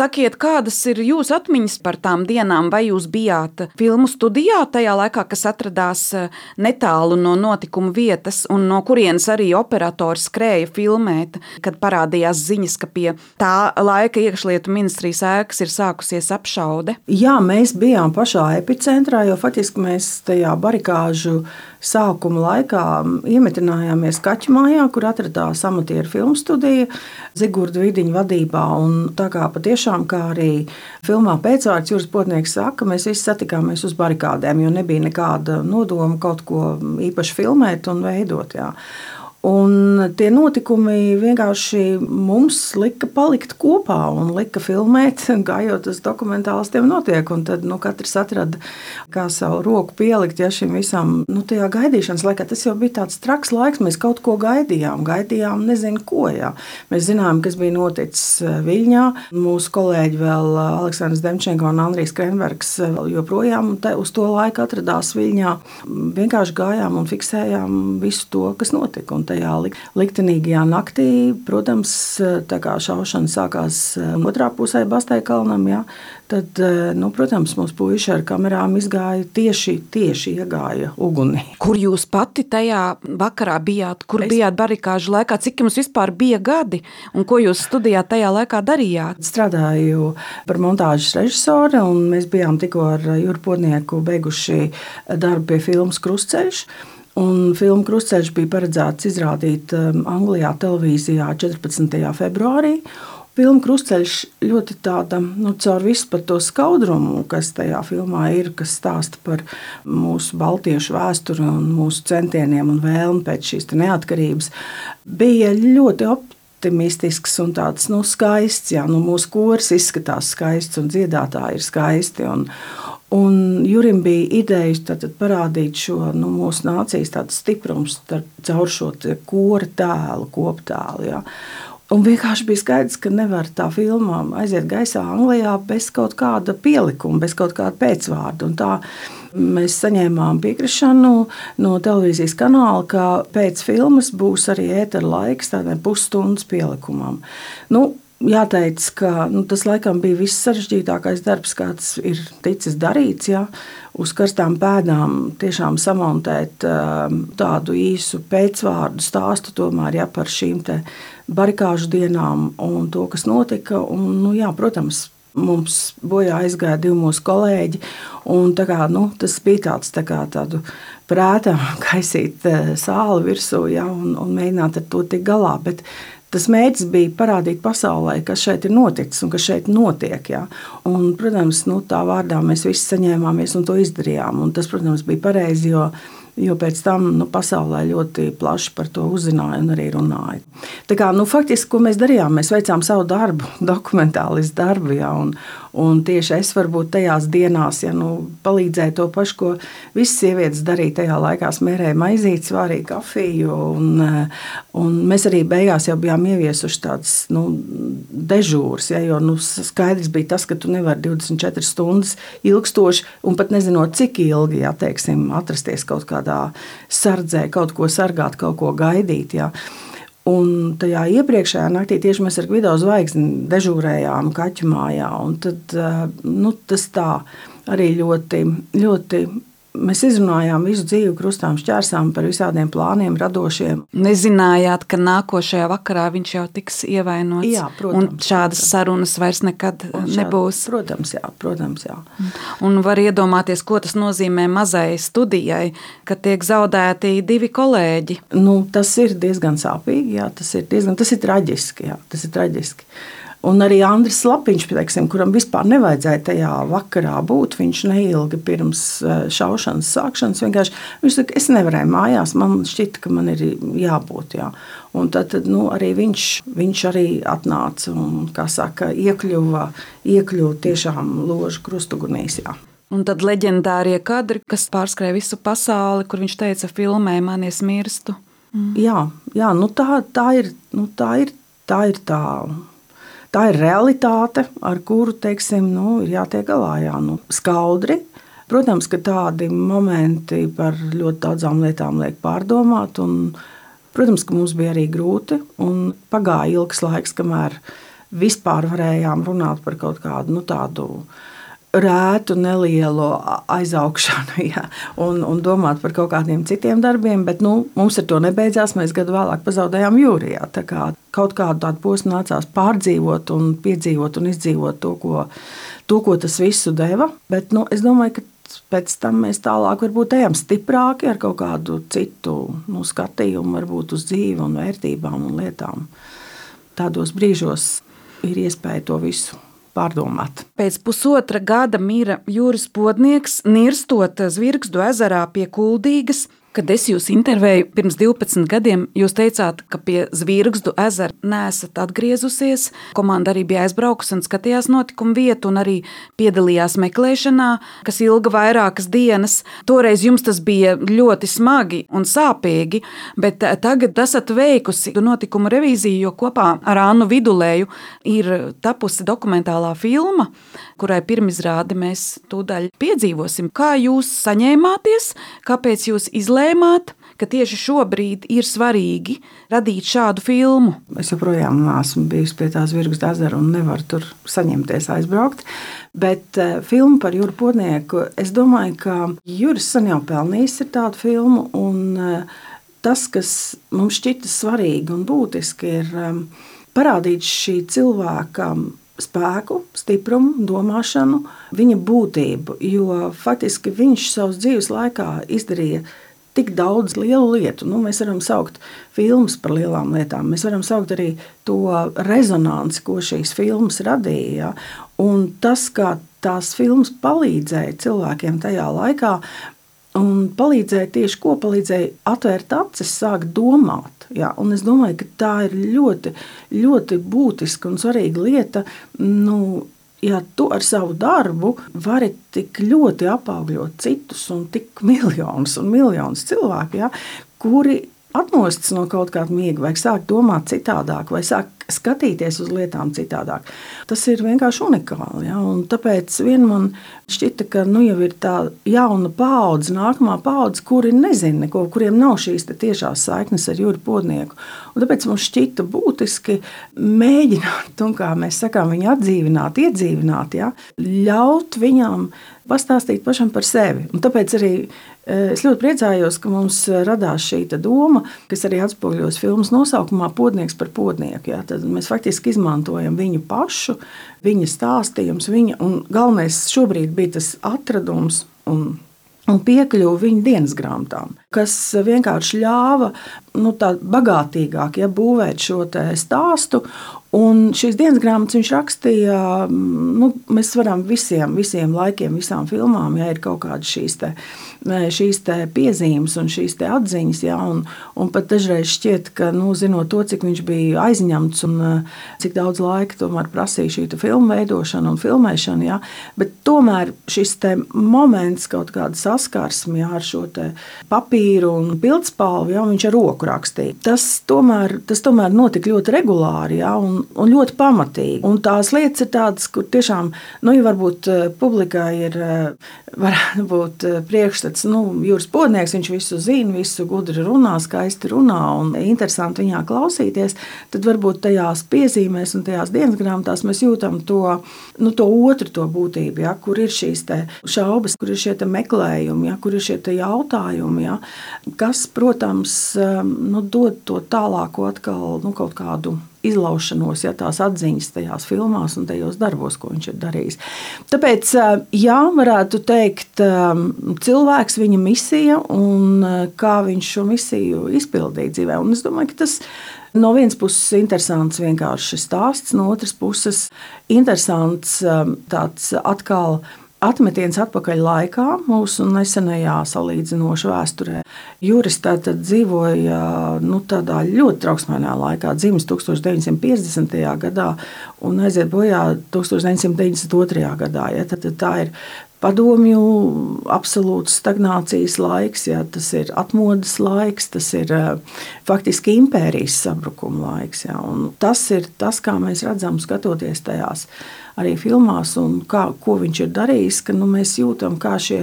Sakiet, kādas ir jūsu atmiņas par tām dienām, vai jūs bijāt filmu studijā tajā laikā, kas atradās eh, netālu no notikuma vietas, un no kurienes arī operatori skrēja filmēt, kad parādījās ziņas, ka pie tā laika iekšlietu ministrijas ēkas ir sākusies apšaude? Jā, mēs bijām pašā epicentrā, jo faktiski mēs tajā barikāžu sākuma laikā iemetinājāmies Kaķu mājā, kur atradās amatieru filmu studija Zigurda Vidiņa vadībā. Un tā kā patiešām, kā arī filmā pēcvārds Jūras Potnieks saka, mēs visi satikāmies uz barikādēm, jo nebija nekāda nodoma kaut ko īpaši filmēt un veidot. Jā. Un tie notikumi vienkārši mums lika palikt kopā un lika filmēt, gājot uz dokumentālistiem notiek. Un tad nu, katrs atrada, kā savu roku pielikt ja, šim visam. Nu, tajā gaidīšanas laikā tas jau bija tāds traks laiks. Mēs kaut ko gaidījām, gaidījām nezinu ko. Jā. Mēs zinājām, kas bija noticis eh, Viļņā. Mūsu kolēģi vēl eh, Aleksandrs Demčenko un Andrijs Krenbergs eh, joprojām uz to laiku atradās Viļņā. Vienkārši gājām un fiksējām visu to, kas notika. Tajā liktenīgajā naktī, protams, tā kā šaušana sākās eh, otrā pusē Bastai kalnam, jā, tad, eh, nu, protams, mūsu puiši ar kamerām izgāja tieši, tieši iegāja ugunī. Kur jūs pati tajā vakarā bijāt? Kur es... bijāt barikāžu laikā? Cik jums vispār bija gadi? Un ko jūs studijāt tajā laikā darījāt? Strādāju par montāžas režisoru, un mēs bijām tikko ar Juru Podnieku beiguši darbu pie filmas Krustceļš. Filmu Krustceļš bija paredzēts izrādīt um, Anglijā televīzijā 14. februārī. Filma Krustceļš ļoti tāda, nu, caur visu par to skaudrumu, kas tajā filmā ir, kas stāsta par mūsu baltiešu vēsturi un mūsu centieniem un vēlmi pēc šīs neatkarības, bija ļoti optimistisks optimistisks un tāds nu, skaists. Jā, nu, mūsu kurs izskatās skaists un dziedātāji ir skaisti. Un, Un Jurim bija ideja parādīt šo nu, mūsu nācijas stiprumu caur šo kora tēlu, koptēlu. Ja. Un vienkārši bija skaidrs, ka nevar tā filmā aiziet gaisā Anglijā bez kaut kāda pielikuma, bez kaut kāda pēcvārda. Un tā mēs saņēmām piekrišanu no televīzijas kanāla, ka pēc filmas būs arī ētera laiks tādam pusstundas pielikumam. Nu, jāteic, ka nu, tas laikam bija viss sarežģītākais darbs, kāds ir ticis darīts. Ja? Uz karstām pēdām tiešām samontēt um, tādu īsu pēcvārdu stāstu tomēr, ja, par šīm barikāžu dienām un to, kas notika. Un, nu, jā, protams, mums bojā aizgāja divi mūsu kolēģi. Kā, nu, tas bija tāds tā kā, tādu prātā kaisīt uh, sāli virsū ja, un, un mēģināt ar to tikt galā. Bet Tas mērķis bija parādīt pasaulē, kas šeit ir noticis un kas šeit notiek. Ja? Un, protams, nu, tā vārdā mēs visi saņēmāmies un to izdarījām. Un tas, protams, bija pareizi, jo jo pēc tam nu, pasaulē ļoti plaši par to uzzināja un arī runāja. Tā kā, nu, faktiski, ko mēs darījām, mēs veicām savu darbu, dokumentālistu darbu. Ja, un, Un tieši es varbūt tajās dienās, ja nu, palīdzēju to pašu, ko visas sievietes darīja tajā laikā, smērēja maizītes, vārīja kafiju. Un, un mēs arī beigās jau bijām ieviesuši tādas nu, dežūras, ja, jo nu, skaidrs bija tas, ka tu nevari 24 stundas ilgstoši un pat nezinot, cik ilgi ja, teiksim, atrasties kaut kādā sardzē, kaut ko sargāt, kaut ko gaidīt. Ja. Un tajā iepriekšējā naktī tieši mēs ar Gvido zvaigzni dežūrējām kaķu mājā. Tad, eh, nu, tas tā arī ļoti, ļoti Mēs izrunājām visu dzīvi, krustām šķērsām par visādiem plāniem, radošiem. Nezinājāt, ka nākošajā vakarā viņš jau tiks ievainots. Jā, protams. Un šādas protams. sarunas vairs nekad šād, nebūs. Protams, jā. Protams, jā. Un var iedomāties, ko tas nozīmē mazai studijai, ka tiek zaudēti divi kolēģi. Nu, tas ir diezgan sāpīgi, jā, tas ir diezgan, tas ir traģiski, jā, tas ir traģiski. Un arī Andris Lapiņš, teiksim, kuram vispār nevajadzēja tajā vakarā būt, viņš neilgi pirms eh, šaušanas sākšanas vienkārši viņš saka, es nevarēju mājās, man šķita, ka man ir jābūt. Jā. Un tad, nu, arī viņš, viņš arī atnāca un, kā saka, iekļuva, iekļuva tiešām ložu krustugunīs. Jā. Un tad leģendārie kadri, kas pārskrēja visu pasauli, kur viņš teica, filmē man es mirstu. Mm. Jā, jā nu tā, tā, ir, nu tā ir tā. Ir tā Tā ir realitāte, ar kuru teiksim, nu, ir jātiek galā. Jā, nu, skaudri. Protams, ka tādi momenti par ļoti daudzām lietām liek pārdomāt. Un, protams, ka mums bija arī grūti. Pagāja ilgs laiks, kamēr vispār varējām runāt par kaut kādu nu, tādu rētu, nelielu aizaugšanu ja, un, un domāt par kaut kādiem citiem darbiem, bet nu, mums ar to nebeidzās. Mēs gadu vēlāk pazaudējām jūrijā. Kā kaut kādu tādu posmu nācās pārdzīvot, un piedzīvot un izdzīvot to, ko, to, ko tas visu deva. Bet nu, es domāju, ka pēc tam mēs tālāk varbūt ejam stiprāki ar kaut kādu citu nu, skatījumu, varbūt uz dzīvi un vērtībām un lietām. Tādos brīžos ir iespēja to visu pārdomāt. Pēc pusotra gada mira jūras podnieks, nirstot Zvirgzdu ezerā pie Kuldīgas. Kad es jūs intervēju pirms 12 gadiem, jūs teicāt, ka pie Zvirgzdu ezera nesat atgriezusies. Komanda arī bija aizbraukusi un skatījās notikumu vietu, un arī piedalījās meklēšanā, kas ilga vairākas dienas. Toreiz jums tas bija ļoti smagi un sāpīgi, bet tagad esat veikusi notikumu revīziju, jo kopā ar Annu Vidulēju ir tapusi dokumentālā filma, kurai pirmizrādi mēs tūdaļ piedzīvosim. Kā jūs saņēmāties, kāpēc jūs izlēmāt? Izlēmāt, ka tieši šobrīd ir svarīgi radīt šādu filmu? Es joprojām esmu bijusi pie tās virgas ezera un nevaru tur saņemties, aizbraukt. Bet uh, filma par Juru Podnieku, es domāju, ka Juris sen jau pelnījis tādu filmu. Un, uh, tas, kas mums šķita svarīgi un būtiski, ir um, parādīt šī cilvēka spēku, stiprumu, domāšanu, viņa būtību. Jo faktiski viņš savas dzīves laikā izdarīja tik daudz lielu lietu. Nu, mēs varam saukt filmas par lielām lietām. Mēs varam saukt arī to rezonanci, ko šīs filmas radīja. Un tas, kā tās filmas palīdzēja cilvēkiem tajā laikā, un palīdzēja tieši ko palīdzēja atvērt acis, sākt domāt. Ja? Un es domāju, ka tā ir ļoti, ļoti būtiska un svarīga lieta. Nu, ja tu ar savu darbu vari tik ļoti apaugļot citus un tik miljonus un miljonus cilvēku, ja, kuri atmostas no kaut kāda miega, vai sāk domāt citādāk, vai sāk skatīties uz lietām citādāk. Tas ir vienkārši unikāli. Ja? Un tāpēc man šķita, ka nu, jau ir tā jauna paudze, nākamā paudze, kuri nezina neko, kuriem nav šīs tiešās saiknes ar jūru podnieku. Un tāpēc mums šķita būtiski mēģināt, un kā mēs sakām, viņu atdzīvināt, iedzīvināt, ja? ļaut viņam pastāstīt pašam par sevi. Un tāpēc arī e, es ļoti priecājos, ka mums radās šī doma, kas arī atspoguļos filmas nosaukumā, Podnieks par podnieku. Ja? Tad mēs faktiski izmantojam viņu pašu, viņa stāstījumus, viņa, un galvenais šobrīd bija tas atradums un, un piekļuve viņa dienas grāmatām, kas vienkārši ļāva nu, bagātīgāk ja, būvēt šo stāstu Un šīs dienas grāmatas viņš rakstīja, nu, mēs varam visiem, visiem laikiem, visām filmām, ja ir kaut kādas šīs, te, šīs te piezīmes un šīs atziņas. Ja, un, un pat dažreiz šķiet, ka, nu, zinot to, cik viņš bija aizņemts un cik daudz laika tomēr prasīja šī filmu veidošana un filmēšana, ja, bet tomēr šis moments, kaut kāda saskarsme ja, ar šo papīru un pildspalvu, ja, viņš ar roku rakstīja. Tas tomēr, tas tomēr notika ļoti regulāri. Ja, un, un ļoti pamatīgi. Un tās lietas ir tādas, kur tiešām, nu, ja varbūt eh, publikai ir eh, būt eh, priekšstats, nu, jūras podnieks, viņš visu zina, visu gudri runā, skaisti runā un interesanti viņā klausīties, tad varbūt tajās piezīmēs un tajās dienas grāmatās mēs jūtam to, nu, to otru to būtību, ja, kur ir šīs šaubas, kur ir šie meklējumi, ja, kur ir šie jautājumi, ja, kas, protams, nu, dod to tālāko atkal nu, kaut kādu izlaušanos, ja tās atziņas tajās filmās un tajos darbos, ko viņš ir darījis. Tāpēc, jā, varētu teikt, cilvēks, viņa misija un kā viņš šo misiju izpildīja dzīvē. Un es domāju, ka tas no vienas puses interesants vienkārši stāsts, no otras puses interesants tāds atkal atmetiens atpakaļ laikā, mūsu nesenajā salīdzinošā vēsturē. Juris tātad dzīvoja nu, tādā ļoti trauksmainā laikā, dzimis 1950. gadā un aiziet bojā 1992. gadā. Ja, tad tā ir padomju absolūts stagnācijas laiks, ja, tas ir atmodas laiks, tas ir faktiski impērijas sabrukuma laiks. Ja, tas ir tas, kā mēs redzam, skatoties tajās arī filmās, un kā, ko viņš ir darījis, ka nu, mēs jūtam, kā šie,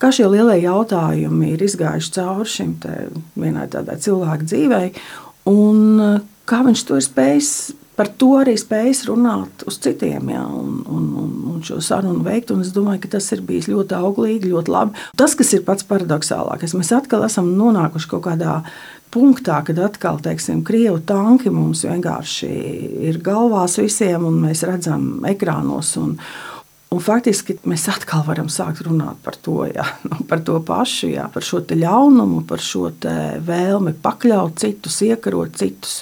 kā šie lielie jautājumi ir izgājuši cauri šim vienai tādai cilvēku dzīvei, un kā viņš to ir spējis par to arī spējis runāt uz citiem jā, un, un, un, un šo sarunu veikt. Un es domāju, ka tas ir bijis ļoti auglīgi, ļoti labi. Tas, kas ir pats paradoxālākais, mēs atkal esam nonākuši kaut kādā punktā, kad atkal teiksim, krievu tanki mums vienkārši ir galvās visiem, un mēs redzam ekrānos. Un, Un faktiski mēs atkal varam sākt runāt par to, jā, nu, par to pašu, jā, par šo ļaunumu, par šo vēlmi pakļaut citus, iekarot citus.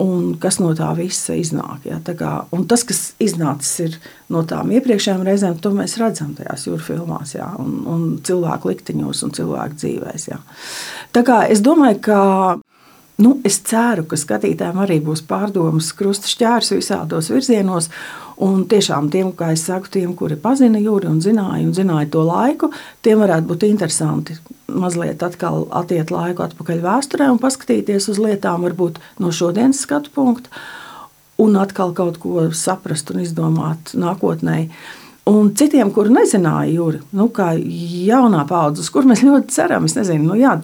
Un kas no tā visa iznāk? Ja? Kā, tas, kas iznācis no tām iepriekšējām reizēm, to mēs redzam tajās jūras filmās, ja? un, un cilvēku likteņos un cilvēku dzīvēs. Ja? Tā kā es domāju, ka nu, es ceru, ka skatītājiem arī būs pārdomas, krusta šķērs visādos virzienos. Un tiešām tiem, kā es saku, tiem, kuri pazina jūri un zināja, un zināja to laiku, tiem varētu būt interesanti mazliet atkal attiet laiku atpakaļ vēsturē un paskatīties uz lietām varbūt no šodienas skatu punkta un atkal kaut ko saprast un izdomāt nākotnē. Un citiem, kuri nezināja jūri, nu, kā jaunā paudze, kur mēs ļoti ceram, es nezinu, nu, jā,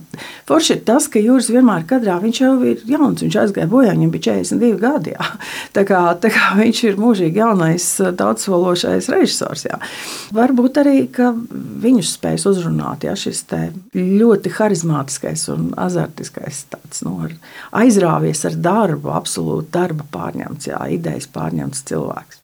forši ir tas, ka jūras vienmēr kadrā, viņš jau ir jauns, viņš aizgāja bojā, viņam bija 42 gadi, jā. Tā kā, tā kā viņš ir mūžīgi jaunais, daudzsološais režisors, jā. Varbūt arī, ka viņus spējas uzrunāt, jā, šis ļoti harizmātiskais un azartiskais tāds, nu, ar, aizrāvies ar darbu, absolūti darba pārņemts, jā, idejas pārņemts cilvēks.